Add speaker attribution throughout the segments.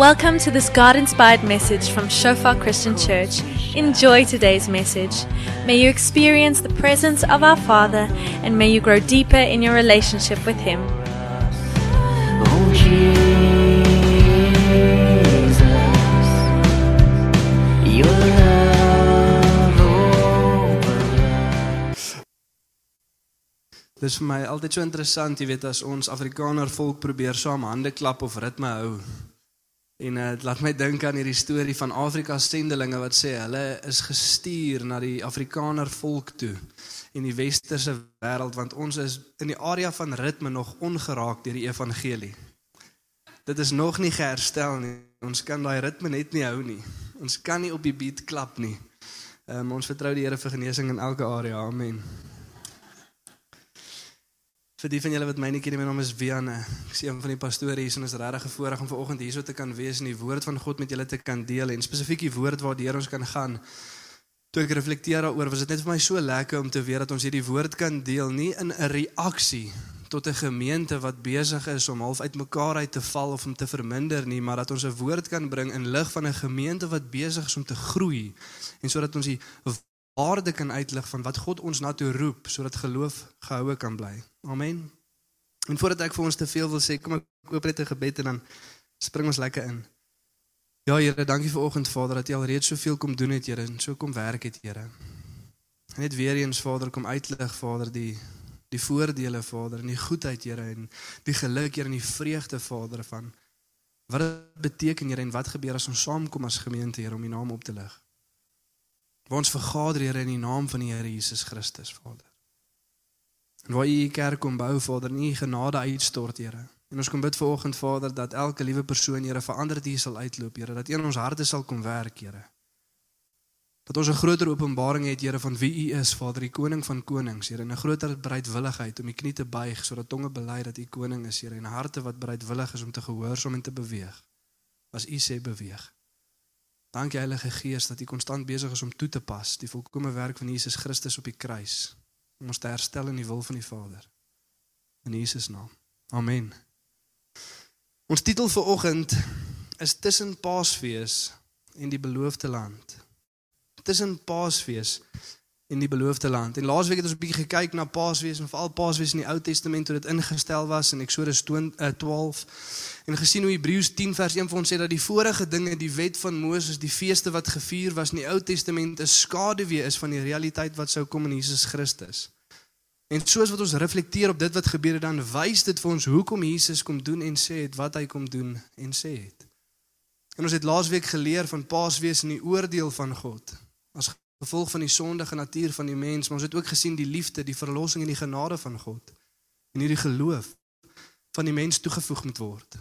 Speaker 1: Welcome to this God inspired message from Shofar Christian Church. Enjoy today's message. May you experience the presence of our Father and may you grow deeper in your relationship with Him.
Speaker 2: Oh Jesus, your love overflows.
Speaker 3: Dis vir my altyd so interessant, jy weet, as ons Afrikaner volk probeer saam hande klap of ritme hou. En uh, dit laat my dink aan hierdie storie van Afrika sendelinge wat sê hulle is gestuur na die Afrikaner volk toe in die westerse wêreld want ons is in die area van ritme nog ongeraak deur die evangelie. Dit is nog nie geherstel nie. Ons kan daai ritme net nie hou nie. Ons kan nie op die beat klap nie. Um, ons vertrou die Here vir genesing in elke area. Amen. Vir die van julle wat my nie ken, my naam is Wiane. Ek is een van die pastore hier en is regtig 'n voorreg om vanoggend hierso te kan wees en die woord van God met julle te kan deel en spesifiek die woord waardeur ons kan gaan. Toe ek reflekteer daaroor, was dit net vir my so lekker om te weet dat ons hierdie woord kan deel nie in 'n reaksie tot 'n gemeente wat besig is om half uitmekaar uit te val of om te verminder nie, maar dat ons 'n woord kan bring in lig van 'n gemeente wat besig is om te groei en sodat ons die waarde kan uitlig van wat God ons na toe roep sodat geloof gehoue kan bly. Amen. En voordat ek vir ons te veel wil sê, kom ek oop net 'n gebed en dan spring ons lekker in. Ja Here, dankie vir oggend Vader dat U al reeds soveel kom doen het Here en so kom werk het Here. Net weer eens Vader kom uitlig Vader die die voordele Vader en die goedheid Here en die geluk Here en die vreugde Vader van wat dit beteken Here en wat gebeur as ons saamkom as gemeente Here om U naam op te lig. Waar ons vergader Here in die naam van die Here Jesus Christus Vader. En waar U U kerk kom bou Vader, nie genade uitstort Here. En ons kom bid vir oggend Vader dat elke liewe persoon Here verander dit hier sal uitloop Here, dat in ons harte sal kom werk Here. Dat ons 'n groter openbaring het Here van wie U is Vader, die koning van konings Here, en 'n groter bereidwilligheid om die knie te buig sodat tonge bely dat U koning is Here en harte wat bereidwillig is om te gehoorsaam en te beweeg. As U sê beweeg. Dankie Heilige Gees dat U konstant besig is om toe te pas die volkomme werk van Jesus Christus op die kruis om ons te herstel in die wil van die Vader. In Jesus naam. Amen. Ons titel vir oggend is tussen Paasfees en die beloofde land. Tussen Paasfees en die beloofde land. En laasweek het ons 'n bietjie gekyk na Paasfees en veral Paasfees in die Ou Testament hoe dit ingestel was in Eksodus 12 en gesien hoe Hebreërs 10 vers 1 vir ons sê dat die vorige dinge, die wet van Moses, die feeste wat gevier was in die Ou Testament 'n skaduwee is van die realiteit wat sou kom in Jesus Christus. En soos wat ons reflekteer op dit wat gebeur het, dan wys dit vir ons hoekom Jesus kom doen en sê het wat hy kom doen en sê het. En ons het laasweek geleer van Paasfees en die oordeel van God as gevolg van die sondige natuur van die mens, maar ons het ook gesien die liefde, die verlossing en die genade van God en hierdie geloof van die mens toegevoeg moet word.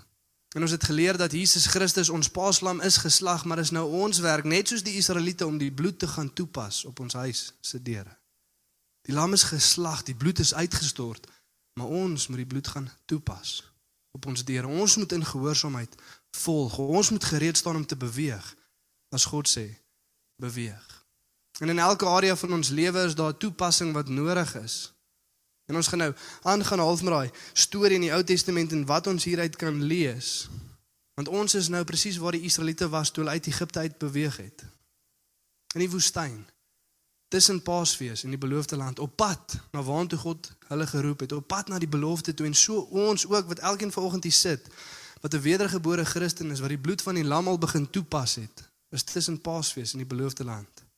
Speaker 3: En ons het geleer dat Jesus Christus ons paaslam is geslag, maar is nou ons werk net soos die Israeliete om die bloed te gaan toepas op ons huis se deure. Die lam is geslag, die bloed is uitgestort, maar ons moet die bloed gaan toepas op ons deure. Ons moet in gehoorsaamheid volg. Ons moet gereed staan om te beweeg as God sê, beweeg. En in elke area van ons lewe is daar toepassing wat nodig is. En ons gaan nou aangaan half met daai storie in die Ou Testament en wat ons hieruit kan lees. Want ons is nou presies waar die Israeliete was toe hulle uit Egipte uit beweeg het. In die woestyn. Tussen Paasfees en die beloofde land op pad na waartoe God hulle geroep het, op pad na die belofte toe en so ons ook wat elkeen vanoggend hier sit wat 'n wedergebore Christen is wat die bloed van die lam al begin toepas het, is tussen Paasfees en die beloofde land.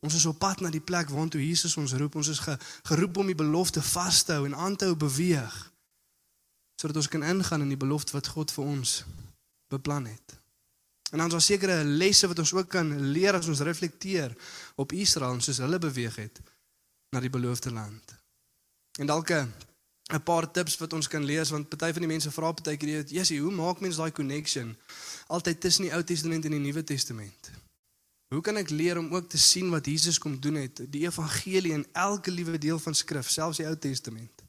Speaker 3: Ons is op pad na die plek waartoe Jesus ons roep. Ons is ge, geroep om die belofte vas te hou en aan te hou beweeg sodat ons kan ingaan in die belofte wat God vir ons beplan het. En dan is daar sekere lesse wat ons ook kan leer as ons reflekteer op Israel en soos hulle beweeg het na die beloofde land. En dalk 'n paar tips wat ons kan lees want party van die mense vra partykeer, "Jessie, hoe maak mens daai connection altyd tussen die Ou Testament en die Nuwe Testament?" Hoe kan ek leer om ook te sien wat Jesus kom doen het, die evangelie in elke liewe deel van skrif, selfs die Ou Testament?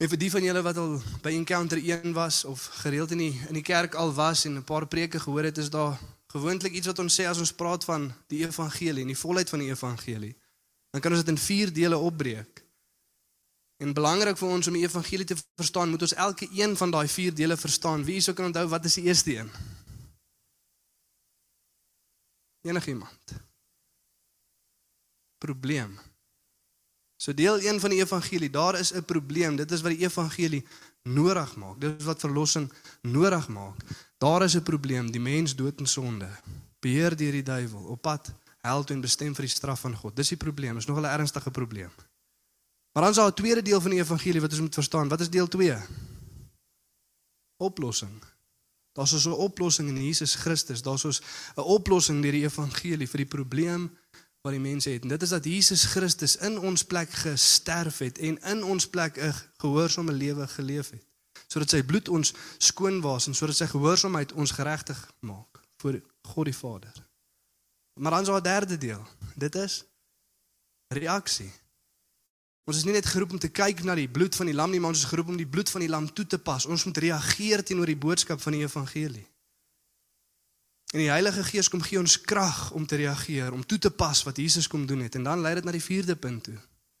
Speaker 3: En vir die van julle wat al by Encounter 1 was of gereeld in die in die kerk al was en 'n paar preke gehoor het, is daar gewoonlik iets wat ons sê as ons praat van die evangelie en die volheid van die evangelie. Dan kan ons dit in 4 dele opbreek. En belangrik vir ons om die evangelie te verstaan, moet ons elke een van daai 4 dele verstaan. Wie sou kan onthou wat is die eerste een? Enigiemand. Probleem. So deel 1 van die evangelie, daar is 'n probleem. Dit is wat die evangelie nodig maak. Dit is wat verlossing nodig maak. Daar is 'n probleem, die mens dood in sonde. Beheer deur die duiwel, op pad hel toe en bestem vir die straf van God. Dis die probleem, is nog 'n ernstige probleem. Maar dan is daar 'n tweede deel van die evangelie wat ons moet verstaan. Wat is deel 2? Oplossing. Daar's so 'n oplossing in Jesus Christus. Daar's so 'n oplossing deur die evangelie vir die probleem wat die mense het. En dit is dat Jesus Christus in ons plek gesterf het en in ons plek 'n gehoorsame lewe geleef het. Sodat sy bloed ons skoon was en sodat sy gehoorsaamheid ons geregtig maak voor God die Vader. Maar dan is daar 'n derde deel. Dit is reaksie. Ons is nie net geroep om te kyk na die bloed van die lam nie, maar ons is geroep om die bloed van die lam toe te pas. Ons moet reageer teenoor die boodskap van die evangelie. En die Heilige Gees kom gee ons krag om te reageer, om toe te pas wat Jesus kom doen het. En dan lei dit na die vierde punt toe.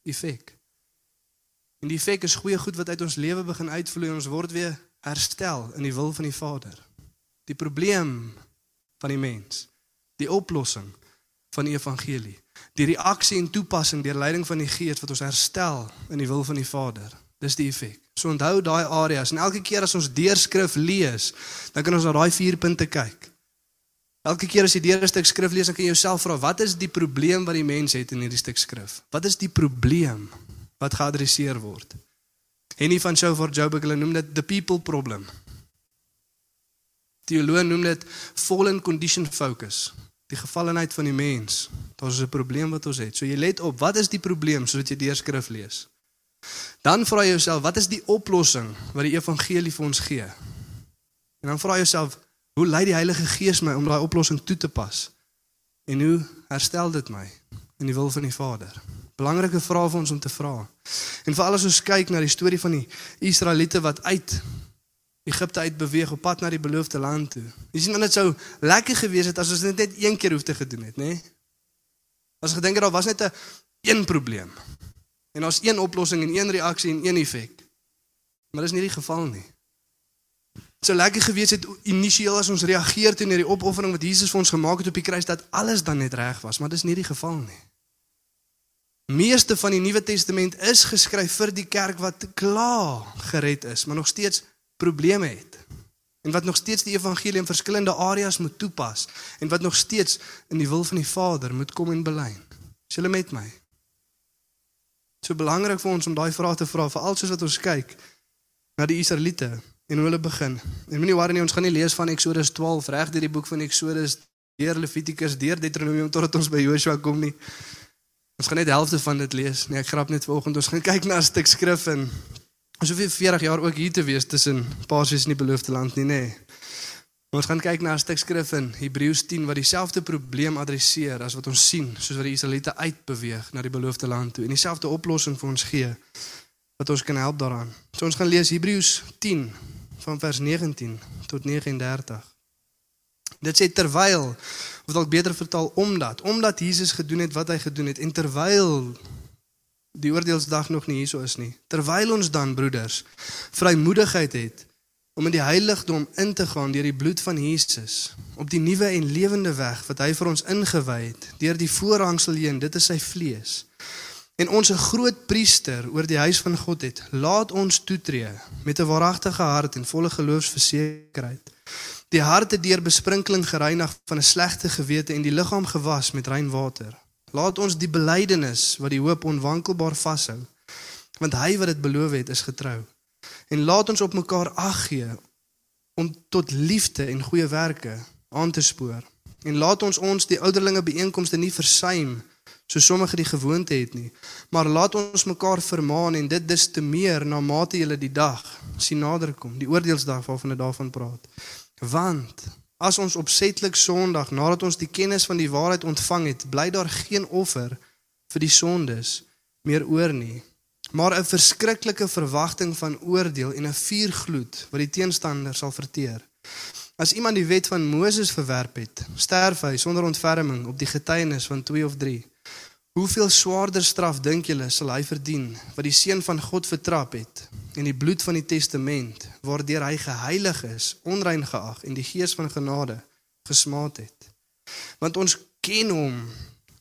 Speaker 3: Effek. En die effek is goeie goed wat uit ons lewe begin uitvloei en ons word weer herstel in die wil van die Vader. Die probleem van die mens, die oplossing van die evangelie, die reaksie en toepassing deur leiding van die Gees wat ons herstel in die wil van die Vader. Dis die effek. So onthou daai areas en elke keer as ons deurskrif lees, dan kan ons na daai vier punte kyk. Elke keer as jy deur 'n stuk skrif lees, dan kan jy jouself vra, wat is die probleem wat die mens het in hierdie stuk skrif? Wat is die probleem wat geadresseer word? Henny van Shofar Joburg hulle noem dit the people problem. Teoloë noem dit fallen condition focus, die gevallenheid van die mens. Daar's 'n probleem wat ons het. So jy let op, wat is die probleem soos jy deur skrif lees? Dan vra jy jouself, wat is die oplossing wat die evangelie vir ons gee? En dan vra jy jouself, Hoe lei die Heilige Gees my om daai oplossing toe te pas? En hoe herstel dit my in die wil van die Vader? Belangrike vrae vir ons om te vra. En veral as ons kyk na die storie van die Israeliete wat uit Egipte uit beweeg op pad na die beloofde land toe. Jy sien dit sou lekker gewees het as ons dit net een keer hoef te gedoen het, nê? Nee? As gedink het daar was net 'n een probleem. En daar's een oplossing en een reaksie en een effek. Maar dis nie die geval nie so lekker gewees het initieel as ons reageer teenoor die opoffering wat Jesus vir ons gemaak het op die kruis dat alles dan net reg was, maar dis nie die geval nie. Meeste van die Nuwe Testament is geskryf vir die kerk wat klaar gered is, maar nog steeds probleme het. En wat nog steeds die evangelie in verskillende areas moet toepas en wat nog steeds in die wil van die Vader moet kom en belyn. Is julle met my? So belangrik vir ons om daai vrae te vra, veral soos wat ons kyk na die Israeliete en hoe hulle begin. En moenie worry nie, ons gaan nie lees van Eksodus 12 reg deur die boek van Eksodus deur Levitikus deur Deuteronomium totdat ons by Joshua kom nie. Ons gaan net helfte van dit lees. Nee, ek grap net vanoggend. Ons gaan kyk na 'n stuk skrif en ons hoef 40 jaar ook hier te wees tussen Paasies in die beloofde land nie, nê. Nee. Ons gaan kyk na 'n stuk skrif in Hebreërs 10 wat dieselfde probleem adresseer as wat ons sien soos wat die Israeliete uitbeweeg na die beloofde land toe en dieselfde oplossing vir ons gee wat ons kan help daaraan. So ons gaan lees Hebreërs 10 van vers 19 tot 39. Dit sê terwyl of dalk beter vertaal omdat omdat Jesus gedoen het wat hy gedoen het en terwyl die oordeelsdag nog nie hierso is nie. Terwyl ons dan broeders vrymoedigheid het om in die heiligdom in te gaan deur die bloed van Jesus op die nuwe en lewende weg wat hy vir ons ingewy het deur die voorhangsel heen dit is sy vlees en ons 'n groot priester oor die huis van God het, laat ons toetree met 'n waaragtige hart en volle geloofsversekerheid. Die hart het deur besprinkeling gereinig van 'n slegte gewete en die liggaam gewas met rein water. Laat ons die belydenis wat die hoop onwankelbaar vashou, want hy wat dit beloof het, is getrou. En laat ons op mekaar ag gee om tot liefde en goeie werke aan te spoor. En laat ons ons die ouderlinge byeenkomste nie versuim so sommige die gewoonte het nie. Maar laat ons mekaar vermaan en dit dis te meer na mate julle die dag sien naderkom, die oordeelsdag waarvan dit daarvan praat. Want as ons opsetlik Sondag nadat ons die kennis van die waarheid ontvang het, bly daar geen offer vir die sondes meer oor nie, maar 'n verskriklike verwagting van oordeel en 'n vuurgloed wat die teenstander sal verteer. As iemand die wet van Moses verwerp het, sterf hy sonder ontferming op die getuienis van 2 of 3. Hoeveel swaarder straf dink julle sal hy verdien wat die seun van God vertrap het en die bloed van die testament waardeur hy geheilig is, onrein geag en die gees van genade gesmaad het? Want ons ken hom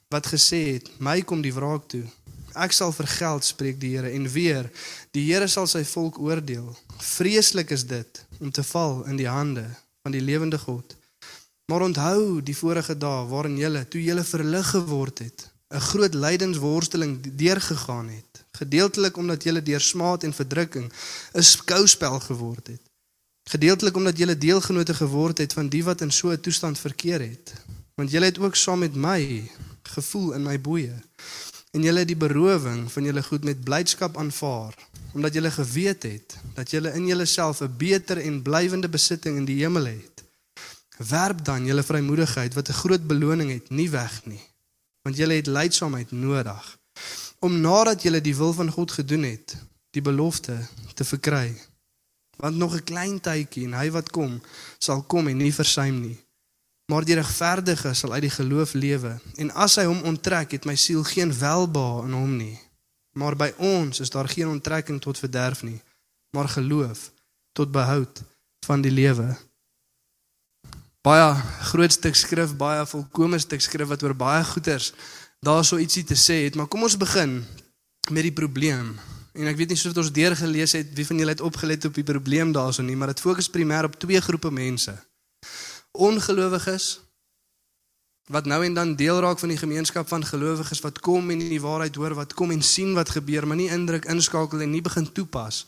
Speaker 3: wat gesê het, "My kom die wraak toe. Ek sal vergeld," spreek die Here en weer, "Die Here sal sy volk oordeel." Vreeslik is dit om te val in die hande van die lewende God. Maar onthou die vorige dae waarin julle toe julle verlig geword het, 'n groot lydensworsteling deurgegaan het, gedeeltelik omdat julle deur smaad en verdrukking 'n skouspel geword het. Gedeeltelik omdat julle deelgenote geword het van die wat in so 'n toestand verkeer het. Want julle het ook saam met my gevoel in my boeye. En julle het die berowing van julle goed met blydskap aanvaar, omdat julle geweet het dat julle in julleself 'n beter en blywende besitting in die hemel het. Werp dan julle vrymoedigheid wat 'n groot beloning het, nie weg nie. Want julle het lydsaamheid nodig om nadat julle die wil van God gedoen het, die belofte te verkry want nog 'n klein tydjie en hy wat kom sal kom en nie versuim nie. Maar die regverdige sal uit die geloof lewe en as hy hom onttrek het my siel geen welbehae in hom nie. Maar by ons is daar geen onttrekking tot verderf nie, maar geloof tot behoud van die lewe. Baie groot stuk skrif, baie volkomme stuk skrif wat oor baie goeters daarso ietsie te sê het, maar kom ons begin met die probleem En ek weet nie of ons deur gelees het wie van julle het opgelet op die probleem daarso nie, maar dit fokus primêr op twee groepe mense. Ongelowiges wat nou en dan deel raak van die gemeenskap van gelowiges wat kom en die waarheid hoor, wat kom en sien wat gebeur, maar nie indruk inskakel en nie begin toepas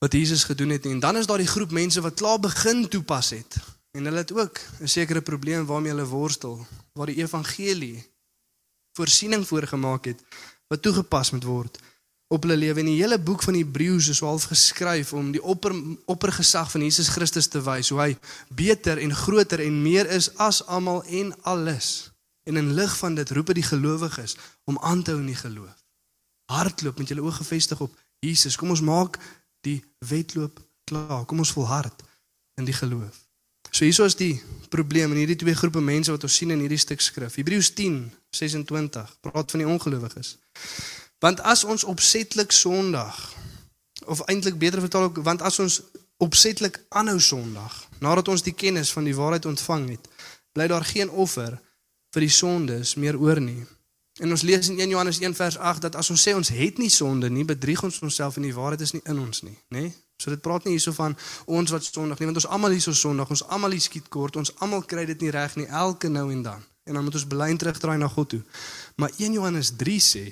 Speaker 3: wat Jesus gedoen het nie. En dan is daar die groep mense wat klaar begin toepas het. En hulle het ook 'n sekere probleem waarmee hulle worstel, waar die evangelie voorsiening voorgemaak het wat toegepas moet word op hulle lewe en die hele boek van Hebreëus is half geskryf om die opper oppergesag van Jesus Christus te wys hoe hy beter en groter en meer is as almal en alles. En in lig van dit roep dit die gelowiges om aan te hou in die geloof. Hardloop met julle oë gefestig op Jesus. Kom ons maak die wedloop klaar. Kom ons volhard in die geloof. So hieso is die probleem in hierdie twee groepe mense wat ons sien in hierdie stuk skrif. Hebreëus 10:26 praat van die ongelowiges. Want as ons opsetlik Sondag of eintlik beter vertaal ook want as ons opsetlik aanhou Sondag nadat ons die kennis van die waarheid ontvang het, bly daar geen offer vir die sondes meer oor nie. En ons lees in 1 Johannes 1 vers 8 dat as ons sê ons het nie sonde nie, bedrieg ons onsself en die waarheid is nie in ons nie, nê? Nee? So dit praat nie hierso van ons wat sondig nie, want ons almal hierso sondig, ons almal hier skiet kort, ons almal kry dit nie reg nie elke nou en dan. En dan moet ons bely terugdraai na God toe. Maar 1 Johannes 3 sê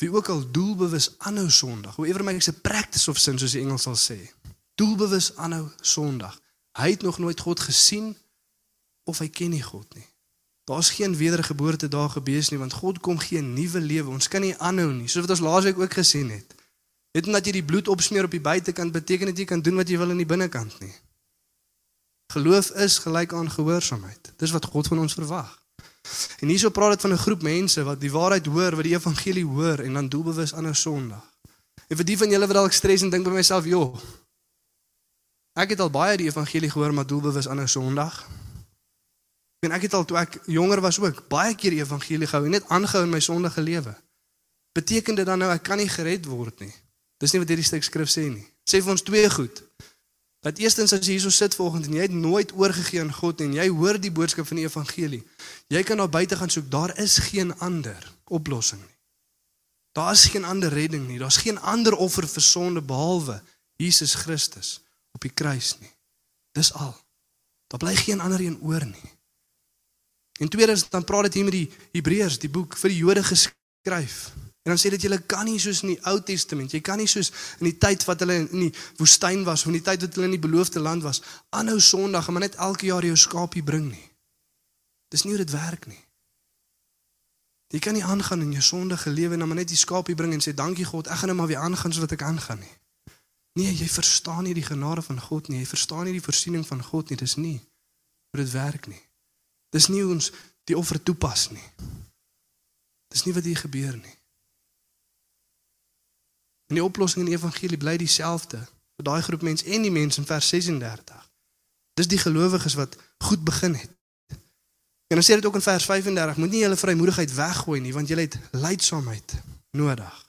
Speaker 3: Wie ook al doelbewus aanhou Sondag. Hoever my is 'n practice of sin soos die Engels sal sê. Doelbewus aanhou Sondag. Hy het nog nooit God gesien of hy ken nie God nie. Daar's geen wedergeboorte daar gebees nie want God kom gee 'n nuwe lewe. Ons kan nie aanhou nie. Soos wat ons laasweek ook gesien het. Net omdat jy die bloed opsmeer op die buitekant beteken dit jy kan doen wat jy wil in die binnekant nie. Geloof is gelyk aan gehoorsaamheid. Dis wat God van ons verwag. En hierso praat dit van 'n groep mense wat die waarheid hoor, wat die evangelie hoor en dan doelbewus aan 'n Sondag. En vir die van julle wat dalk stres en dink by myself, "Jo, ek het al baie die evangelie gehoor, maar doelbewus aan 'n Sondag." En ek het al toe ek jonger was ook baie keer die evangelie gehou en net aangehou in my sondige lewe. Beteken dit dan nou ek kan nie gered word nie? Dis nie wat hierdie stuk skrif sê nie. Sê vir ons twee goed. Dat eerstens as jy hierso sit vanoggend en jy het nooit oorgegee aan God en jy hoor die boodskap van die evangelie. Jy kan daar buite gaan soek, daar is geen ander oplossing nie. Daar is geen ander redding nie. Daar's geen ander offer vir sonde behalwe Jesus Christus op die kruis nie. Dis al. Daar bly geen ander een oor nie. En tweedens dan praat dit hier met die Hebreërs, die boek vir die Jode geskryf. En dan sê dit jy kan nie soos in die Ou Testament, jy kan nie soos in die tyd wat hulle in die woestyn was, of in die tyd wat hulle in die beloofde land was, aanhou Sondag en maar net elke jaar jou skaapie bring nie. Dis nie hoe dit werk nie. Jy kan nie aangaan in jou sondige lewe en dan maar net die skaapie bring en sê dankie God, ek gaan nou maar weer aangaan soos wat ek aangaan nie. Nee, jy verstaan nie die genade van God nie, jy verstaan nie die voorsiening van God nie, dis nie hoe dit werk nie. Dis nie hoe ons die offer toepas nie. Dis nie wat hier gebeur nie. En die oplossing in die evangelie bly dieselfde vir daai groep mense en die mense in vers 36. Dis die gelowiges wat goed begin het. En dan sê dit ook in vers 35, moet nie julle vrymoedigheid weggooi nie, want julle het lydsaamheid nodig.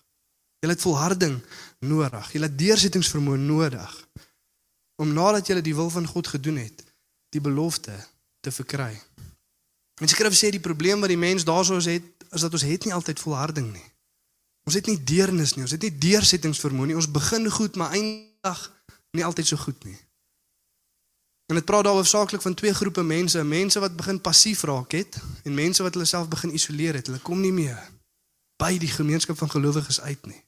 Speaker 3: Julle het volharding nodig. Julle het deursettingsvermoë nodig om nadat julle die wil van God gedoen het, die belofte te verkry. En skrif sê die probleem wat die mens daarso het is dat ons het nie altyd volharding nie. Ons het nie deernis nie, ons het nie deursettingsvermoë nie. Ons begin goed, maar eindig nie altyd so goed nie. En dit praat daar hoofsaaklik van twee groepe mense, mense wat begin passief raak het en mense wat hulle self begin isoleer het. Hulle kom nie meer by die gemeenskap van gelowiges uit nie.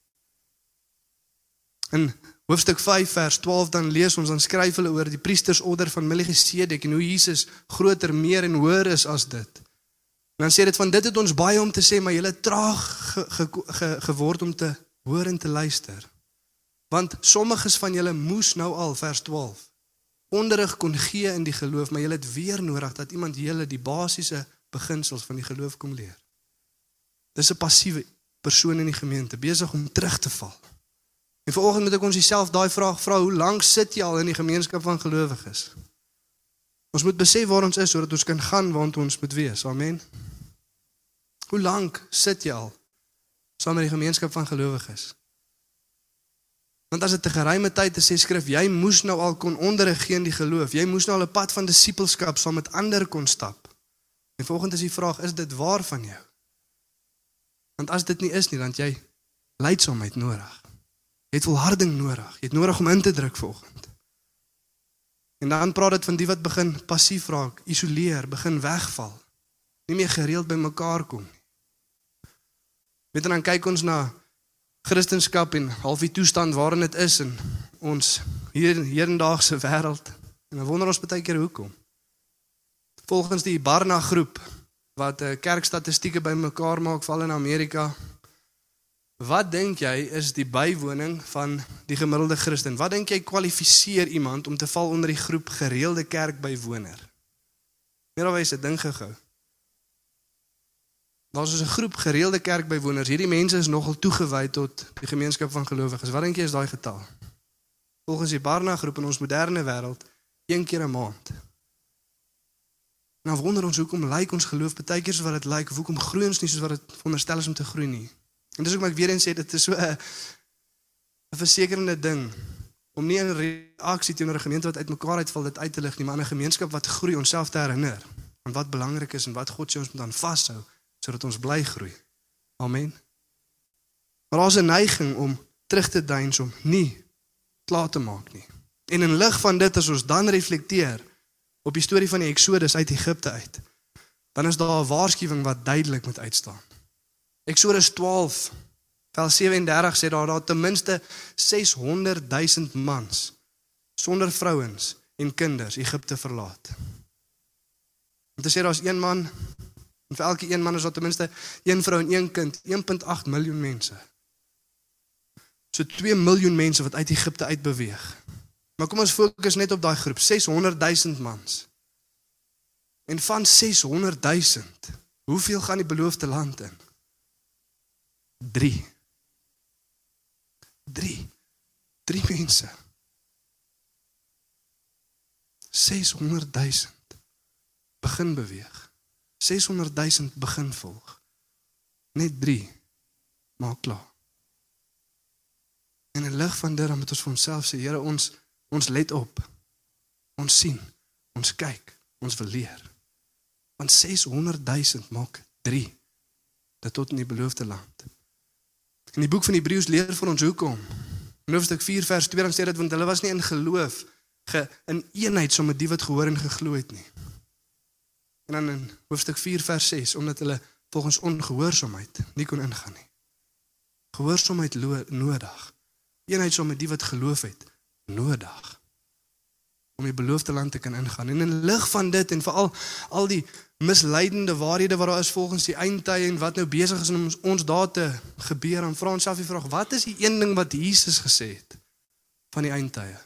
Speaker 3: In hoofstuk 5 vers 12 dan lees ons dan skryf hulle oor die priestersorder van Melchisedek en hoe Jesus groter, meer en hoër is as dit. En dan sê dit van dit het ons baie om te sê, maar julle traag ge, ge, ge, geword om te hoor en te luister. Want sommiges van julle moes nou al vers 12 onderrig kon gee in die geloof, maar julle het weer nodig dat iemand julle die basiese beginsels van die geloof kom leer. Dis 'n passiewe persoon in die gemeente besig om terug te val. En vanoggend moet ek ons self daai vraag vra, hoe lank sit jy al in die gemeenskap van gelowiges? Ons moet besef waar ons is sodat ons kan gaan waar ons moet wees. Amen. Hoe lank sit jy al saam met die gemeenskap van gelowiges? Want as dit 'n geruime tyd is, sê skrif, jy moes nou al kon onderrig gee in die geloof. Jy moes nou al 'n pad van disippelskap saam met ander kon stap. En volgens is die vraag, is dit waar van jou? Want as dit nie is nie, dan jy leidsaamheid nodig. Jy het volharding nodig. Jy het nodig om in te druk vanoggend. En dan praat dit van die wat begin passief raak, isoleer, begin wegval. Nie meer gereeld by mekaar kom nie. Weet dan kyk ons na Christendom en halfie toestand waarin dit is in ons hier hierdaagse wêreld. En dan wonder ons baie keer hoekom. Volgens die Barna groep wat 'n kerkstatistieke bymekaar maak val in Amerika. Wat dink jy is die bywoning van die gemiddelde Christen? Wat dink jy kwalifiseer iemand om te val onder die groep gereelde kerkbywoner? Meerderwys 'n ding gehou. Daar's 'n groep gereelde kerkbywoners. Hierdie mense is nogal toegewy tot die gemeenskap van gelowiges. Wat dink jy is daai getal? Volgens die Barna groep in ons moderne wêreld, een keer 'n maand. Nou wonder ons hoekom lyk ons geloof baie keer so wat dit lyk, hoekom groei ons nie soos wat dit veronderstel is om te groei nie. En dis maar ek weer eens sê dit is so 'n 'n versekerende ding om nie 'n reaksie teenoor 'n gemeente wat uitmekaar uitval dit uit te lig nie, maar 'n gemeenskap wat groei, onsself te herinner aan wat belangrik is en wat God sê ons moet aan vashou sodat ons bly groei. Amen. Maar daar's 'n neiging om terug te deins om nie klaar te maak nie. En in lig van dit as ons dan reflekteer op die storie van die Exodus uit Egipte uit, dan is daar 'n waarskuwing wat duidelik moet uitstaan. Exodus 12 vers 37 sê daar daar ten minste 600 000 mans sonder vrouens en kinders Egipte verlaat. Om te sê daar's een man En vir elke een man is daar ten minste een vrou en een kind, 1.8 miljoen mense. So 2 miljoen mense wat uit Egipte uit beweeg. Maar kom ons fokus net op daai groep, 600 000 mans. En van 600 000, hoeveel gaan die beloofde land in? 3. 3. 3 mense. 600 000 begin beweeg. 600 000 begin volg. Net 3 maak klaar. En in lig van dit dan moet ons vir onsself sê, Here, ons ons let op. Ons sien, ons kyk, ons wil leer. Want 600 000 maak 3 dat tot in die beloofde land. In die boek van Hebreërs leer vir ons hoekom. In hoofstuk 4 vers 2 dan sê dit want hulle was nie in geloof ge in eenheid saam met die wat gehoor en geglo het nie. En dan in hoofstuk 4 vers 6 omdat hulle volgens ongehoorsaamheid nie kon ingaan nie. Gehoorsaamheid nodig. Eenheid saam met die wat geloof het nodig om die beloofde land te kan ingaan. En in lig van dit en veral al die misleidende waarhede wat daar is volgens die eindtye en wat nou besig is om ons, ons daar te gebeur, aan vra ons self die vraag: Wat is die een ding wat Jesus gesê het van die eindtye?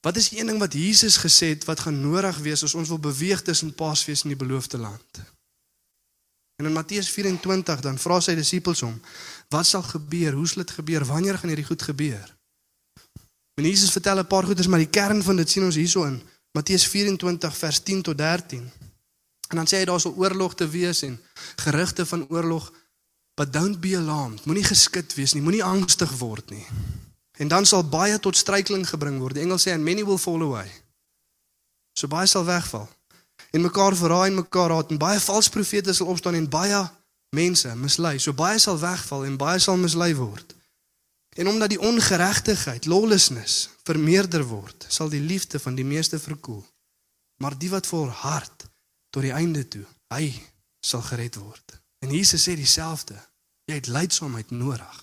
Speaker 3: Wat is die een ding wat Jesus gesê het wat gaan nodig wees as ons wil beweeg tussen Paasfees en die beloofde land? En in Matteus 24 dan vra sy disippels hom: "Wat sal gebeur? Hoe sal dit gebeur? Wanneer gaan hierdie goed gebeur?" En Jesus vertel 'n paar goeders, maar die kern van dit sien ons hierso in Matteus 24 vers 10 tot 13. En dan sê hy daar sal oorlog te wees en gerugte van oorlog, but don't be alarmed. Moenie geskit wees nie, moenie angstig word nie. En dan sal baie tot struikeling gebring word. Die engel sê and many will fall away. So baie sal wegval. en mekaar verraai en mekaar haat en baie valse profete sal opstaan en baie mense mislei. So baie sal wegval en baie sal mislei word. En omdat die ongeregtigheid, lawlessness vermeerder word, sal die liefde van die meeste verkoel. Maar die wat volhard tot die einde toe, hy sal gered word. En Jesus sê dieselfde. Jy het lydsaamheid nodig.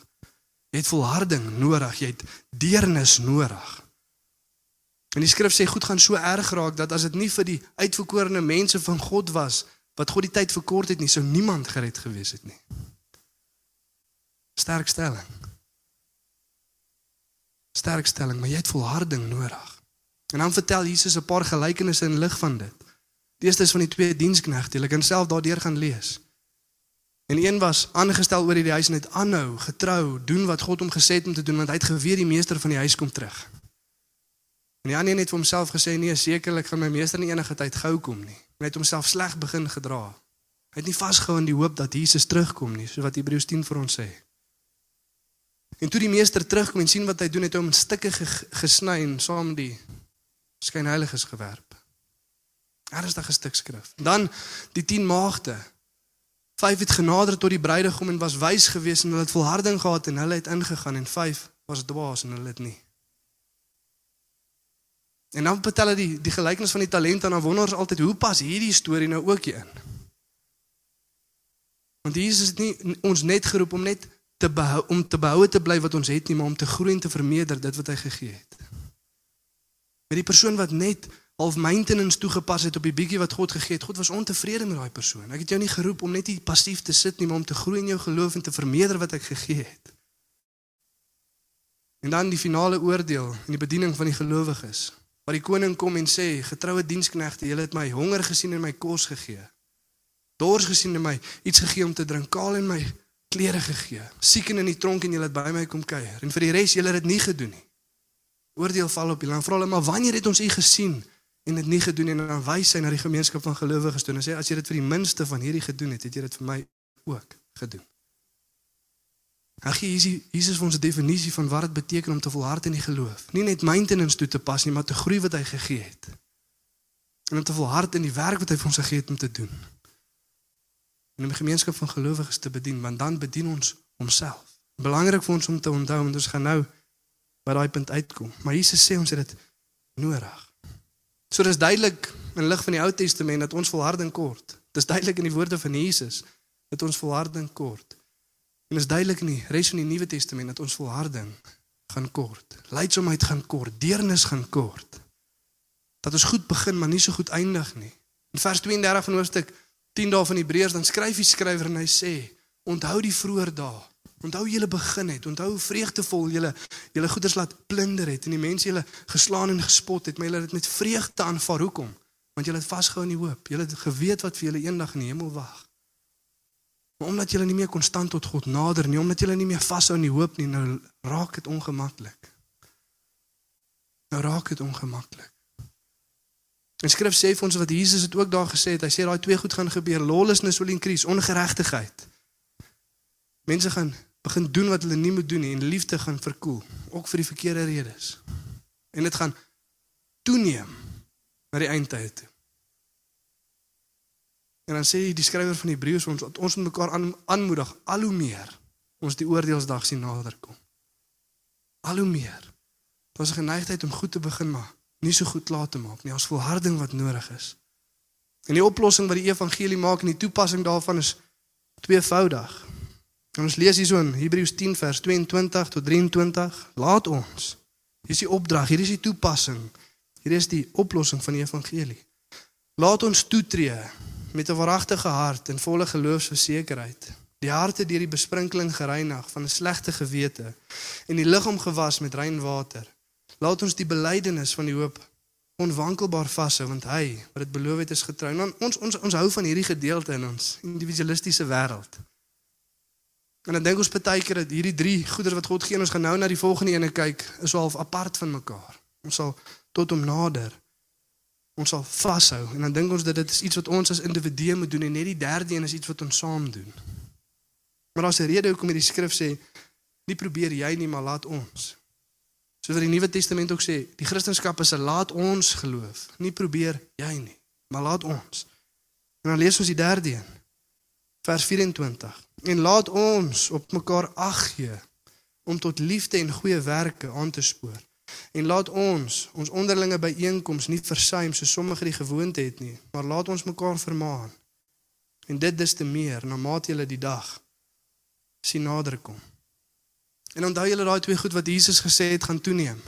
Speaker 3: Jy het volharding nodig, jy het deernis nodig. En die skrif sê goed gaan so erg raak dat as dit nie vir die uitverkorene mense van God was wat God die tyd verkort het nie, sou niemand gered gewees het nie. Sterk stelling. Sterk stelling, maar jy het volharding nodig. En dan vertel Jesus 'n paar gelykenisse in lig van dit. Die eerste is van die twee diensknegte. Jy kan self daardeur gaan lees. En een was aangestel oor die huis en het aanhou getrou doen wat God hom gesê het om te doen want hy het geweet die meester van die huis kom terug. En die ander een het vir homself gesê nee sekerlik gaan my meester nie enige tyd gou kom nie. Hy het homself sleg begin gedra. Hy het nie vasgehou aan die hoop dat Jesus terugkom nie, so wat Hebreërs 10 vir ons sê. En toe die meester terugkom en sien wat hy doen, het hy hom in stukke gesny en saam die skynheiliges gewerp. Ernstige stuk skrif. Dan die 10 maagde Vyf het genader tot die bruidegom en was wys geweest en hulle het volharding gehad en hulle het ingegaan en vyf was dwaas en hulle het nie. En dan vertel hy die die gelykenis van die talente en dan wonder ons altyd hoe pas hierdie storie nou ook hier in? Want Jesus het nie ons net geroep om net te behou om te behou te bly wat ons het nie, maar om te groei en te vermeerder dit wat hy gegee het. Met die persoon wat net half maintenance toegepas het op die bietjie wat God gegee het. God was ontevrede met daai persoon. Ek het jou nie geroep om net hier passief te sit nie, maar om te groei in jou geloof en te vermeerder wat ek gegee het. En dan die finale oordeel in die bediening van die gelowiges. Waar die koning kom en sê: "Getroue diensknegte, julle het my honger gesien en my kos gegee. Dors gesien en my iets gegee om te drink, kaal en my klere gegee. Siek en in die tronk en julle het by my kom kuier. En vir die res, julle het dit nie gedoen nie." Oordeel val op julle. Dan vra hulle: "Maar wanneer het ons u gesien?" En dit nie gedoen en dan wys hy na die gemeenskap van gelowiges toe en sê as jy dit vir die minste van hierdie gedoen het, het jy dit vir my ook gedoen. Ag Jesus Jesus vir ons 'n definisie van wat dit beteken om te volhard in die geloof. Nie net maintenance toe te pas nie, maar te groei wat hy gegee het. En om te volhard in die werk wat hy vir ons gegee het om te doen. En om die gemeenskap van gelowiges te bedien, want dan bedien ons homself. Belangrik vir ons om te onthou want ons gaan nou by daai punt uitkom. Maar Jesus sê ons het dit nodig. So dis duidelik in lig van die Ou Testament dat ons volharding kort. Dis duidelik in die woorde van Jesus dat ons volharding kort. En dis duidelik in die res van die Nuwe Testament dat ons volharding gaan kort. Lydsaamheid gaan kort, deernis gaan kort. Dat ons goed begin maar nie so goed eindig nie. In vers 32 van hoofstuk 10 daar van Hebreërs dan skryf die skrywer en hy sê: "Onthou die vroeë dae Onthou julle begin het, onthou hoe vreugdevol julle julle goeders laat plunder het en die mense julle geslaan en gespot het, maar julle het dit met vreugde aanvaar. Hoekom? Want julle het vasgehou in die hoop. Julle het geweet wat vir julle eendag in die hemel wag. Maar omdat julle nie meer konstant tot God nader nie, omdat julle nie meer vashou in die hoop nie, nou raak dit ongemaklik. Nou raak dit ongemaklik. En skrif sê vir ons wat Jesus het ook daar gesê het. Hy sê daai twee goed gaan gebeur. Lawlessness will increase, ongeregtigheid. Mense gaan begin doen wat hulle nie moet doen nie en liefde gaan verkoel, ook vir die verkeerde redes. En dit gaan toeneem na die eindtyd toe. En dan sê die skrywer van Hebreërs ons dat ons mekaar aan, aanmoedig al hoe meer ons die oordeelsdag sien naderkom. Al hoe meer. Daar's 'n geneigtheid om goed te begin maar nie so goed klaar te maak nie. Ons volharding wat nodig is. En die oplossing wat die evangelie maak en die toepassing daarvan is tweevoudig. En ons lees hierso in Hebreërs 10 vers 22 tot 23, laat ons. Hier is die opdrag, hier is die toepassing. Hier is die oplossing van die evangelie. Laat ons toetree met 'n waaragtige hart en volle geloofsversekerheid. Die harte deur die besprinkeling gereinig van 'n slegte gewete en die liggaam gewas met rein water. Laat ons die belydenis van die hoop onwankelbaar vashou want hy wat dit beloof het is getrou. En ons ons ons hou van hierdie gedeelte in ons individualistiese wêreld. En dan dink ons baie keer dat hierdie drie goeder wat God gee, ons gaan nou na die volgende ene kyk, is so half apart van mekaar. Ons sal tot hom nader. Ons sal vashou en dan dink ons dat dit is iets wat ons as individue moet doen en net die derde een is iets wat ons saam doen. Maar daar's 'n rede hoekom hierdie skrif sê nie probeer jy nie, maar laat ons. Soos wat die Nuwe Testament ook sê, die Christendom is 'n laat ons geloof, nie probeer jy nie. Maar laat ons. En dan lees ons die derde een. Vers 24. En laat ons op mekaar ag gee om tot liefde en goeie werke aan te spoor. En laat ons ons onderlinge byeenkomste nie versuim so sommige die gewoonte het nie, maar laat ons mekaar vermaan. En dit dis te meer na mate julle die dag sien nader kom. En onthou julle daai twee goed wat Jesus gesê het gaan toeneem.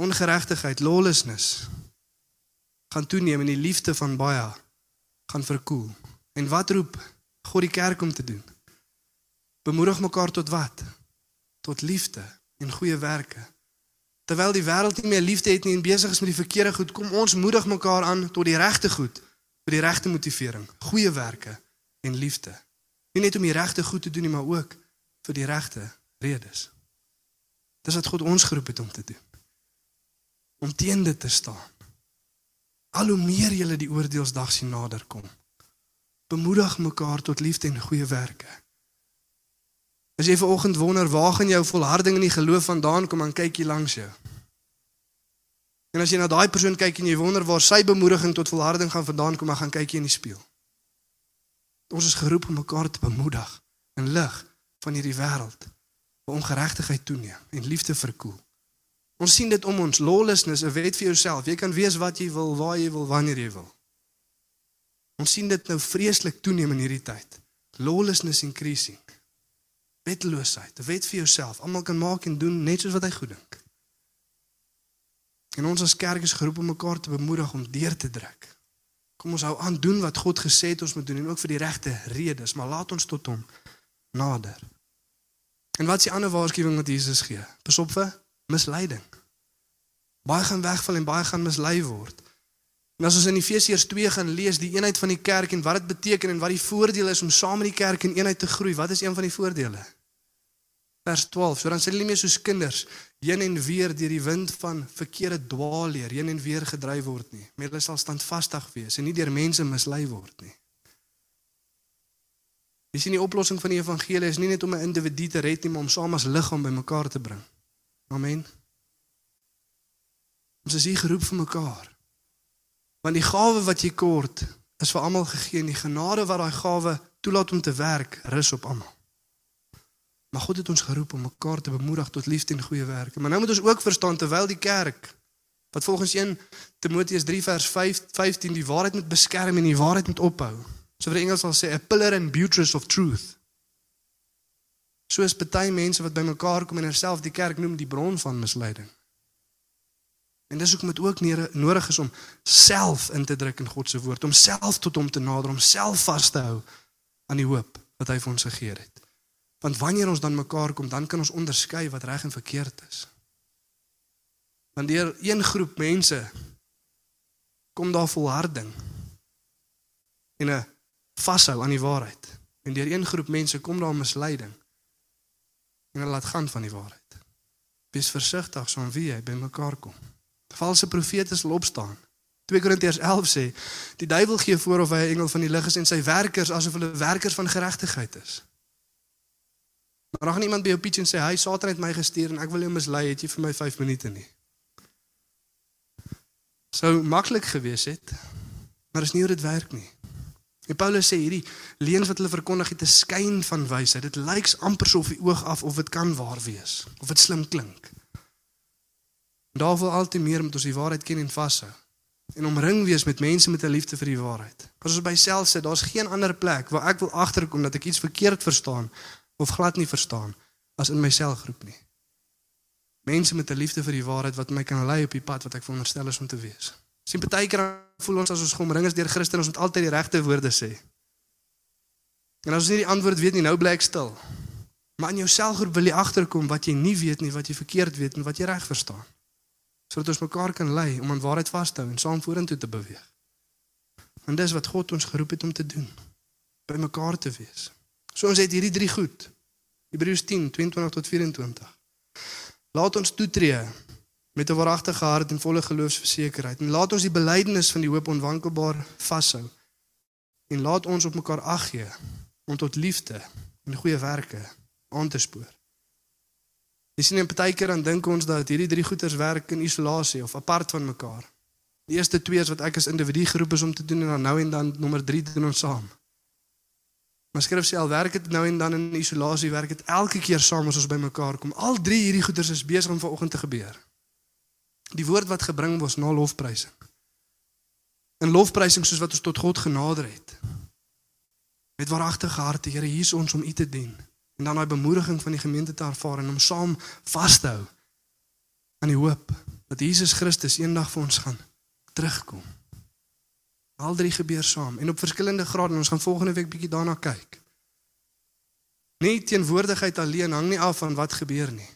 Speaker 3: Ongeregtigheid, lawlessness gaan toeneem en die liefde van baie gaan verkoel. En wat roep God die kerk om te doen? Bemoedig mekaar tot wat? Tot liefde en goeie werke. Terwyl die wêreld nie meer liefde het nie en besig is met die verkeerde goed, kom ons moedig mekaar aan tot die regte goed, vir die regte motivering, goeie werke en liefde. Nie net om die regte goed te doen nie, maar ook vir die regte redes. Dis wat God ons geroep het om te doen. Om teen dit te staan. Al hoe meer julle die oordeelsdag sien naderkom, bemoedig mekaar tot liefde en goeie werke. As jy vanoggend wonder waar gaan jou volharding in die geloof vandaan kom, dan kyk jy langs jou. En as jy na daai persoon kyk en jy wonder waar sy bemoediging tot volharding gaan vandaan kom, dan gaan kyk jy in die spieël. Ons is geroep om mekaar te bemoedig in lig van hierdie wêreld waar ongeregtigheid toeneem en liefde verkoel. Ons sien dit om ons lawlessness, 'n wet vir jouself. Jy kan wees wat jy wil, waar jy wil, wanneer jy wil. Ons sien dit nou vreeslik toeneem in hierdie tyd. Lawlessness increasing. Wetteloosheid, 'n wet vir jouself. Almal kan maak en doen net soos wat hy goed dink. En ons as kerk is geroep om mekaar te bemoedig om deur te druk. Kom ons hou aan doen wat God gesê het ons moet doen en ook vir die regte redes, maar laat ons tot hom nader. En wat is die ander waarskuwing wat Jesus gee? Pasop vir misleiding. Baie gaan wegval en baie gaan mislei word. En as ons in Efesiërs 2 gaan lees die eenheid van die kerk en wat dit beteken en wat die voordeel is om saam met die kerk in eenheid te groei, wat is een van die voordele? Vers 12. So dan sal hulle nie meer soos kinders heen en weer deur die wind van verkeerde dwaalleer heen en weer gedryf word nie. Maar hulle sal standvastig wees en nie deur mense mislei word nie. Jy sien die oplossing van die evangelie is nie net om 'n individu te red nie, maar om saam as liggaam bymekaar te bring. Amen. Ons is hier geroep vir mekaar. Want die gawe wat jy kort is vir almal gegee en die genade wat daai gawe toelaat om te werk, rus op almal. Maar God het ons geroep om mekaar te bemoedig tot liefde en goeie werke. Maar nou moet ons ook verstaan terwyl die kerk wat volgens 1 Timoteus 3 vers 5 15 die waarheid moet beskerm en die waarheid moet ophou. So vir Engels sal sê a pillar and buttress of truth. Soos baie mense wat bymekaar kom en herself die kerk noem die bron van misleiding. En dis hoekom dit ook nodig is om self in te druk in God se woord, om self tot hom te nader, om self vas te hou aan die hoop wat hy vir ons gegee het. Want wanneer ons dan mekaar kom, dan kan ons onderskei wat reg en verkeerd is. Want deur een groep mense kom daar volharding en 'n vashou aan die waarheid. En deur een groep mense kom daar misleiding en hulle laat gaan van die waarheid. Wees versigtig so aan wie jy bymekaar kom. Valse profete sal opstaan. 2 Korintiërs 11 sê die duiwel gee voor of hy 'n engel van die lig is en sy werkers asof hulle werkers van geregtigheid is. Maar dan gaan iemand by jou pitch en sê hy Satan het my gestuur en ek wil jou mislei, het jy vir my 5 minute nie. Sou maklik gewees het, maar is nie hoe dit werk nie. En Paulus sê hierdie leuns wat hulle verkondig het 'n skyn van wysheid. Dit lyk amper so op die oog af of dit kan waar wees of dit slim klink. Daar wil altyd meer met ons die waarheid ken en vashou en omring wees met mense met 'n liefde vir die waarheid. As ons by self sit, daar's geen ander plek waar ek wil agterkom dat ek iets verkeerd verstaan of glad nie verstaan as in my selgroep nie. Mense met 'n liefde vir die waarheid wat my kan lei op die pad wat ek veronderstel is om te wees. Sien baie keer voel ons as ons omring is deur Christen ons moet altyd die regte woorde sê. En as ons nie die antwoord weet nie, nou bly ek stil. Maar in jou selgroep wil jy agterkom wat jy nie weet nie, wat jy verkeerd weet en wat jy reg verstaan. Sodat ons mekaar kan lei om aan waarheid vas te hou en saam vorentoe te beweeg. Want dis wat God ons geroep het om te doen. By mekaar te wees. So ons het hierdie drie goed. Hebreërs 10:22 tot 24. Laat ons toetree met 'n waaragtige hart en volle geloofsversekerheid. En laat ons die belydenis van die hoop onwankelbaar vashou. En laat ons op mekaar ag gee om tot liefde en goeie werke aan te spoor. Jy sien, in partykeer dan dink ons dat hierdie drie goeters werk in isolasie of apart van mekaar. Die eerste twee is wat ek as individu geroep is om te doen en dan nou en dan nommer 3 doen ons saam. Maar skrif sê al werk dit nou en dan in isolasie, werk dit elke keer saam as ons bymekaar kom. Al drie hierdie goeders is besig om vanoggend te gebeur. Die woord wat gebring word na lofprysing. In lofprysing soos wat ons tot God genader het. Met waaragtige harte, Here, hier is ons om U te dien. En dan daai bemoediging van die gemeente te ervaar en om saam vas te hou aan die hoop dat Jesus Christus eendag vir ons gaan terugkom. Al drie gebeur saam en op verskillende grade en ons gaan volgende week bietjie daarna kyk. Nie teenwoordigheid alleen hang nie af van wat gebeur nie.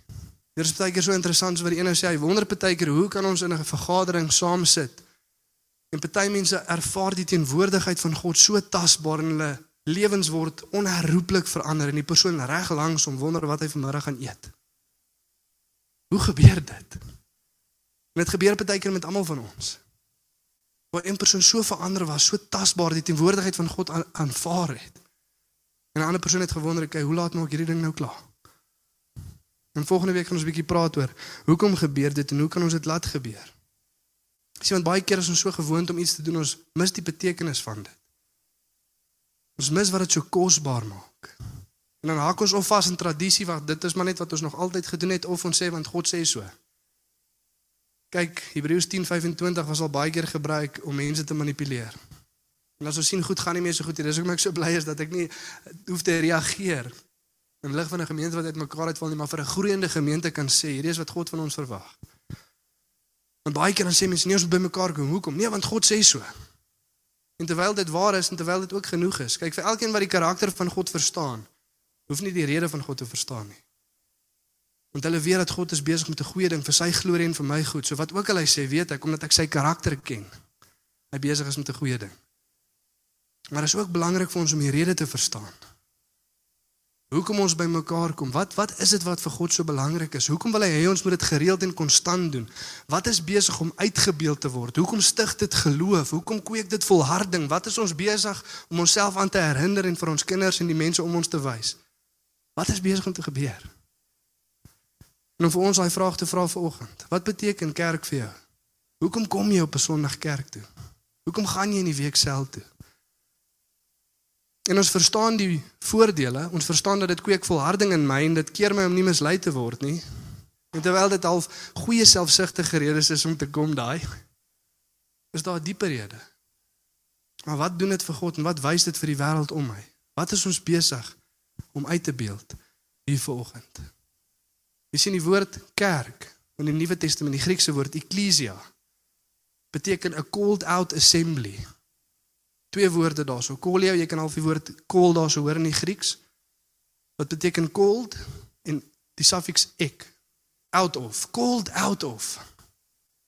Speaker 3: Dit is baie keer so interessant so wat die een nou sê, hy wonder baie keer hoe kan ons in 'n vergadering saam sit? En party mense ervaar die teenwoordigheid van God so tasbaar in hulle lewens word onherroepelik verander en die persoon reg langs om wonder wat hy vanmiddag gaan eet. Hoe gebeur dit? En dit gebeur baie keer met almal van ons waar een persoon so verander was, so tasbaar die teenwoordigheid van God aanvaar het. En 'n ander persoon het gewonder, "Oké, hoe laat maak hierdie ding nou klaar?" En volgende week gaan ons 'n bietjie praat oor hoekom gebeur dit en hoe kan ons dit laat gebeur? Sien, want baie keer is ons so gewoond om iets te doen, ons mis die betekenis van dit. Ons mis wat dit so kosbaar maak. En dan haak ons of vas in tradisie wat dit is maar net wat ons nog altyd gedoen het of ons sê want God sê so. Kyk, Hebreërs 10:25 was al baie keer gebruik om mense te manipuleer. En as ons sien goed gaan nie meer so goed nie, dis hoekom ek so bly is dat ek nie hoef te reageer in lig van 'n gemeente wat uitmekaar uitval nie, maar vir 'n groeiende gemeente kan sê, hierdie is wat God van ons verwag. Want baie keer dan sê mense nie ons moet bymekaar kom, hoekom? Nee, want God sê so. En terwyl dit waar is en terwyl dit ook genoeg is, kyk vir elkeen wat die karakter van God verstaan, hoef nie die rede van God te verstaan nie. Want hulle weet dat God is besig met 'n goeie ding vir sy glorie en vir my goed. So wat ook al hy sê, weet ek omdat ek sy karakter ken. Hy besig is met 'n goeie ding. Maar dit is ook belangrik vir ons om die rede te verstaan. Hoekom ons bymekaar kom? Wat wat is dit wat vir God so belangrik is? Hoekom wil hy hê ons moet dit gereeld en konstant doen? Wat is besig om uitgebeeld te word? Hoekom stig dit geloof? Hoekom kweek dit volharding? Wat is ons besig om onsself aan te herinner en vir ons kinders en die mense om ons te wys? Wat is besig om te gebeur? En om vir ons daai vraag te vra vanoggend. Wat beteken kerk vir jou? Hoekom kom jy op 'n Sondag kerk toe? Hoekom gaan jy in die week sel toe? En ons verstaan die voordele, ons verstaan dat dit kweek volharding in my en dit keer my om nie mislei te word nie. En terwyl dit al goeie selfsugtige redes is om te kom daai, is daar 'n dieper rede. Maar wat doen dit vir God en wat wys dit vir die wêreld om my? Wat is ons besig om uit te beeld hier vanoggend? Jy sien die woord kerk in die Nuwe Testament, die Griekse woord ekklesia beteken 'n called out assembly. Twee woorde daarso. Callio, jy kan al die woord call daarso hoor in die Grieks. Wat beteken called en die suffiks ek out of, called out of.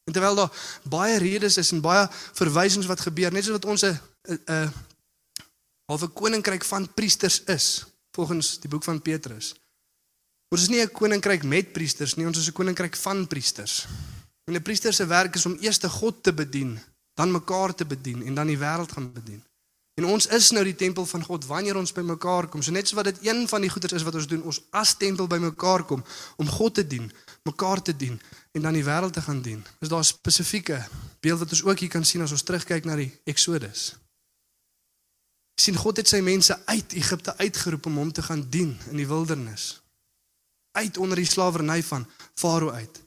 Speaker 3: En terwyl daar baie redes is en baie verwysings wat gebeur, net soos wat ons 'n 'n halfe koninkryk van priesters is, volgens die boek van Petrus. Ons is nie 'n koninkryk met priesters nie, ons is 'n koninkryk van priesters. En 'n priester se werk is om eers te God te bedien, dan mekaar te bedien en dan die wêreld gaan bedien. En ons is nou die tempel van God wanneer ons by mekaar kom. So net so wat dit een van die goeders is wat ons doen, ons as tempel by mekaar kom om God te dien, mekaar te dien en dan die wêreld te gaan dien. Is daar spesifieke beeld wat ons ook hier kan sien as ons terugkyk na die Exodus. sien God het sy mense uit Egipte uitgeroep om hom te gaan dien in die wildernis uit onder die slawerny van Farao uit.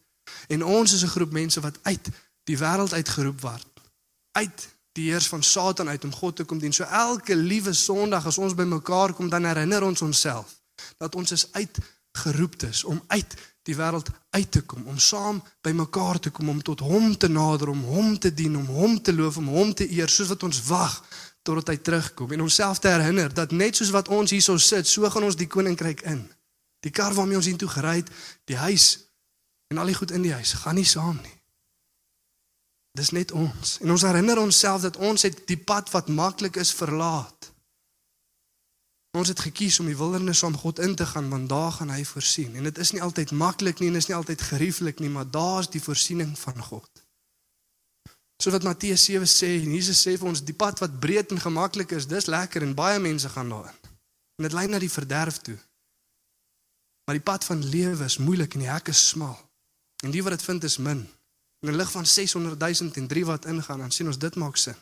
Speaker 3: En ons is 'n groep mense wat uit die wêreld uitgeroep word. Uit die heers van Satan uit om God te kom dien. So elke liewe Sondag as ons bymekaar kom, dan herinner ons onsself dat ons is uitgeroeptes om uit die wêreld uit te kom, om saam bymekaar te kom om tot hom te nader, om hom te dien, om hom te loof, om hom te eer, soos wat ons wag totdat hy terugkom en onsself te herinner dat net soos wat ons hierso sit, so gaan ons die koninkryk in. Die kar waarmee ons intoe gery het, die huis en al die goed in die huis gaan nie saam nie. Dis net ons. En ons herinner onsself dat ons het die pad wat maklik is verlaat. Ons het gekies om die wildernis om God in te gaan want daar gaan hy voorsien. En dit is nie altyd maklik nie en is nie altyd gerieflik nie, maar daar's die voorsiening van God. So wat Matteus 7 sê en Jesus sê vir ons die pad wat breed en gemaklik is, dis lekker en baie mense gaan daarin. En dit lei na die verderf toe. Maar die pad van lewe is moeilik en die hek is smal. En die wat dit vind is min. In 'n lig van 600 000 en 3 wat ingaan, dan sien ons dit maak sin.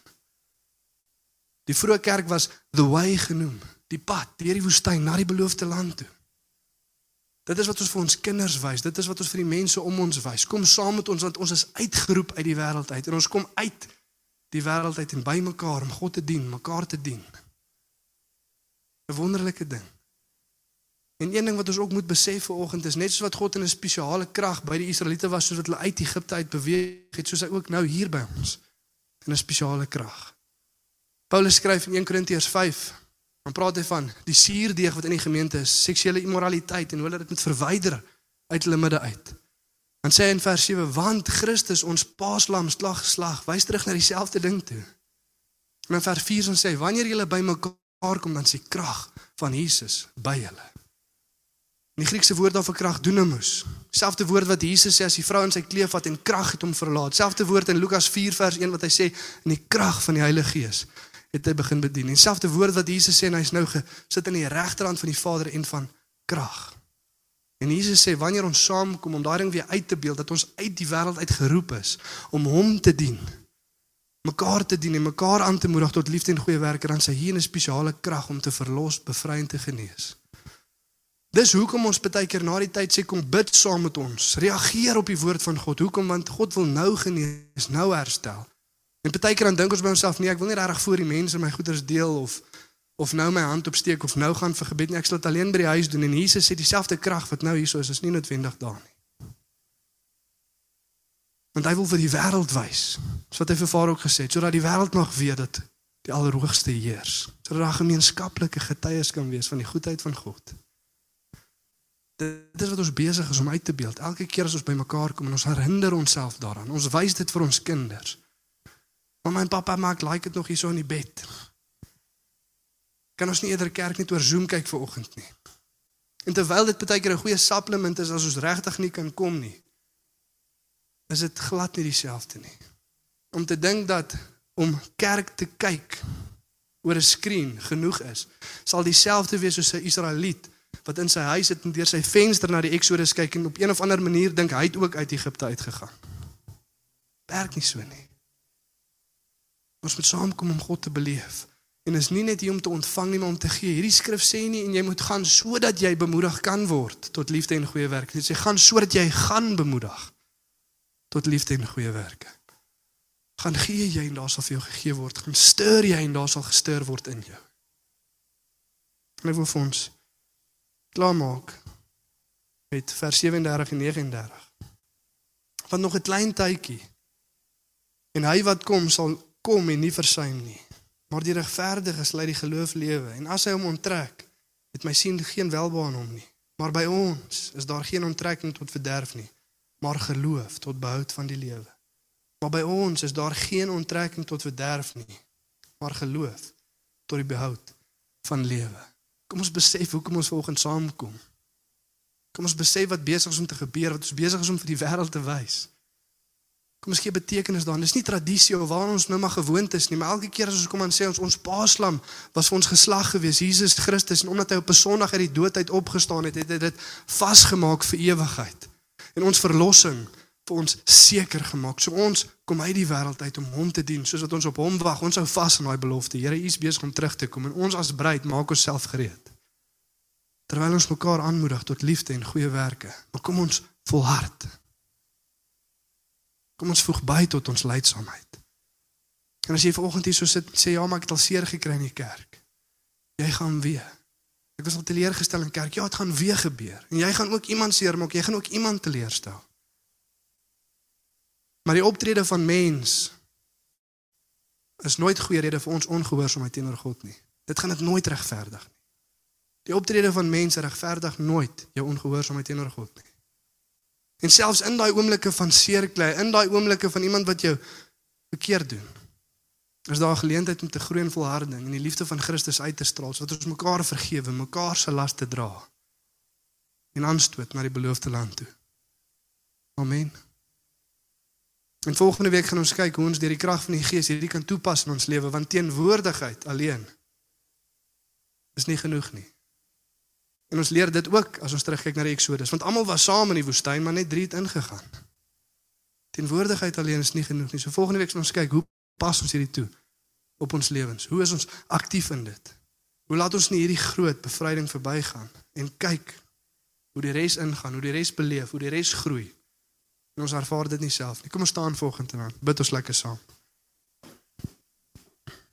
Speaker 3: Die vroeë kerk was the way genoem, die pad deur die woestyn na die beloofde land toe. Dit is wat ons vir ons kinders wys, dit is wat ons vir die mense om ons wys. Kom saam met ons want ons is uitgeroep uit die wêreld uit en ons kom uit die wêreld uit en by mekaar om God te dien, mekaar te dien. 'n Wonderlike ding. En een ding wat ons ook moet besef vanoggend is net soos wat God in 'n spesiale krag by die Israeliete was soos wat hulle uit Egipte uit beweeg het, soos hy ook nou hier by ons in 'n spesiale krag. Paulus skryf in 1 Korintiërs 5, dan praat hy van die suurdeeg wat in die gemeente is, seksuele immoraliteit en hoe hulle dit moet verwyder uit hulle midde uit. Dan sê hy in vers 7, want Christus ons paaslam slag geslag, wys terug na dieselfde ding toe. En in vers 4 sê hy, wanneer julle by mekaar kom, dan die krag van Jesus by julle. Die Griekse woord daarvoor krag dunamus. Selfde woord wat Jesus sê as die vrou in sy kleef vat en krag het hom verlaat. Selfde woord in Lukas 4 vers 1 wat hy sê in die krag van die Heilige Gees het hy begin bedien. En selfde woord wat Jesus sê en hy's nou gesit aan die regterhand van die Vader en van krag. En Jesus sê wanneer ons saamkom om daai ding weer uit te beeld dat ons uit die wêreld uit geroep is om hom te dien. mekaar te dien en mekaar aan te moedig tot liefde en goeie werke dan sy hier 'n spesiale krag om te verlos, bevry en te genees. Dis hoekom ons baie keer na die tyd sê kom bid saam met ons. Reageer op die woord van God. Hoekom? Want God wil nou genees, nou herstel. En baie keer dan dink ons by onsself, nee, ek wil nie regtig voor die mense my goeders deel of of nou my hand opsteek of nou gaan vir gebed nie. Ek sal dit alleen by die huis doen en Jesus sê dieselfde krag wat nou hierso is, is nie noodwendig daar nie. Want hy wil vir die wêreld wys. Dis wat hy vir Vader ook gesê het, sodat die wêreld mag weet dat die Allerhoogste heers. Sodat daar gemeenskaplike getuies kan wees van die goedheid van God. Dit is wat ons besig is om uit te beeld. Elke keer as ons bymekaar kom en ons herinner onsself daaraan. Ons wys dit vir ons kinders. Mamma en pappa maak like dit nog hier so in die bed. Kan ons nie eerder kerk net oor Zoom kyk vir oggend nie? En terwyl dit baie keer 'n goeie supplement is as ons regtig nie kan kom nie, is dit glad nie dieselfde nie. Om te dink dat om kerk te kyk oor 'n skerm genoeg is, sal dieselfde wees soos 'n Israeliet wat in sy huis sit en deur sy venster na die Exodus kyk en op een of ander manier dink hy het ook uit Egipte uitgegaan. Werk nie so nie. Ons moet saamkom om God te beleef. En is nie net hier om te ontvang nie, maar om te gee. Hierdie skrif sê nie en jy moet gaan sodat jy bemoedig kan word tot liefde en goeie werke. Dit sê gaan sodat jy gaan bemoedig tot liefde en goeie werke. Gaan gee jy en daar sal vir jou gegee word. Gaan stuur jy en daar sal gestuur word in jou. En ek wil vir ons klaarmaak met vers 37 en 39. Want nog 'n klein tydjie en hy wat kom sal kom en nie versuim nie. Maar die regverdiges lei die geloof lewe en as hy hom onttrek, het my sien geen welbehae aan hom nie. Maar by ons is daar geen onttrekking tot verderf nie, maar geloof tot behoud van die lewe. Maar by ons is daar geen onttrekking tot verderf nie, maar geloof tot die behoud van lewe. Kom ons besef hoekom ons vanoggend saamkom. Kom ons besef wat besig is om te gebeur, wat ons besig is om vir die wêreld te wys. Kom ons gee betekenis daaraan. Dis nie tradisie of waar ons nou maar gewoond is nie, maar elke keer as ons kom en sê ons ons paaslam was vir ons geslag gewees, Jesus Christus en omdat hy op 'n Sondag uit die dood uit opgestaan het, het hy dit vasgemaak vir ewigheid. En ons verlossing vir ons seker gemaak. So ons kom uit die wêreld uit om hom te dien, soos wat ons op hom wag. Ons hou vas aan daai belofte. Here, U is besig om terug te kom en ons as bruid maak onsself gereed. Terwyl ons mekaar aanmoedig tot liefde en goeie werke, maar kom ons volhard. Kom ons voeg by tot ons leidsaamheid. En as jy vanoggend hier so sit en sê ja, maar ek het al seer gekry in die kerk. Jy gaan weer. Ek was al teleurgestel in kerk. Ja, dit gaan weer gebeur. En jy gaan ook iemand seermaak. Jy gaan ook iemand teleurstel. Maar die optrede van mens is nooit goeie rede vir ons ongehoorsaamheid teenoor God nie. Dit gaan dit nooit regverdig nie. Die optrede van mense regverdig nooit jou ongehoorsaamheid teenoor God nie. En selfs in daai oomblikke van seerklei, in daai oomblikke van iemand wat jou verkeerd doen, is daar 'n geleentheid om te groei in volharding en die liefde van Christus uit te straal sodat ons mekaar vergewe, mekaar se las te dra en aanstoot na die beloofde land toe. Amen. En volgende week gaan ons kyk hoe ons deur die krag van die Gees hierdie kan toepas in ons lewe want teenwoordigheid alleen is nie genoeg nie. En ons leer dit ook as ons terugkyk na die Eksodus want almal was saam in die woestyn maar net drie het ingegaan. Teenwoordigheid alleen is nie genoeg nie. So volgende week gaan ons kyk hoe pas ons hierdie toe op ons lewens. Hoe is ons aktief in dit? Hoe laat ons nie hierdie groot bevryding verbygaan en kyk hoe die res ingaan, hoe die res beleef, hoe die res groei En ons ervaar dit nie self nie. Kom ons staan volgende man. Bid ons lekker saam.